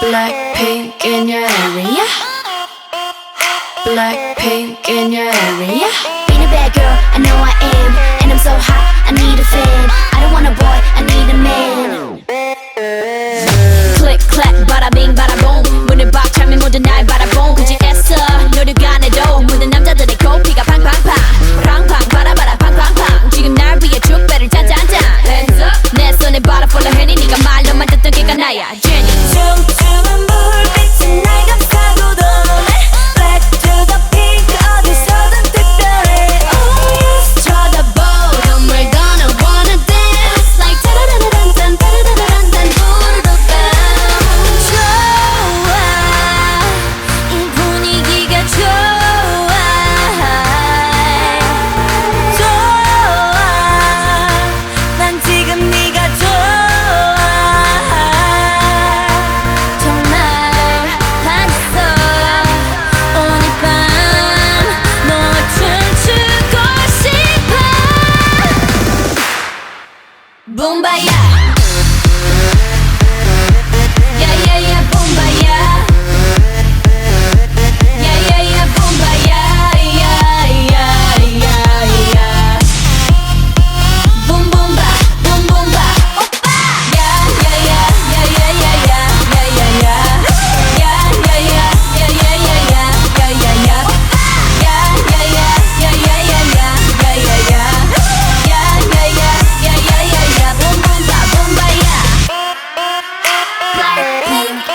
BlackPink in your area. BlackPink in your area. Being a bad girl, I know I am, and I'm so hot, I need a fan.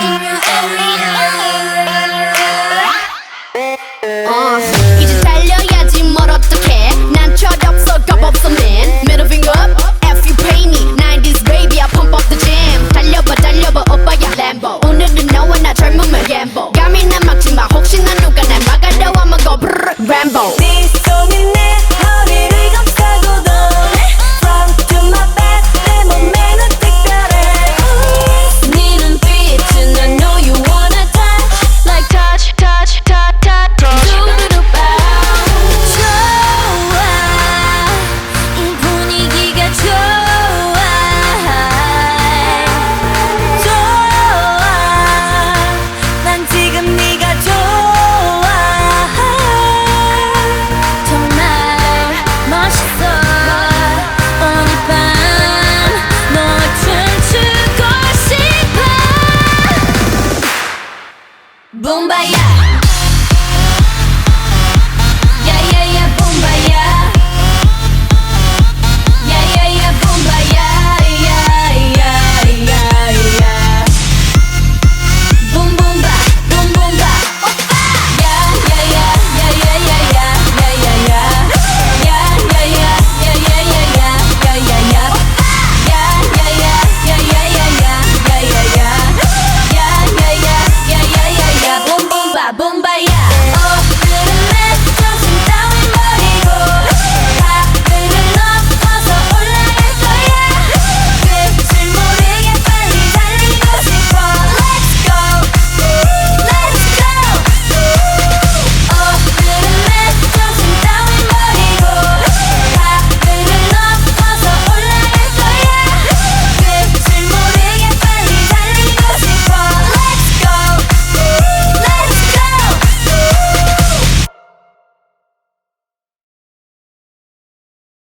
Elena, Elena. Boom, baya.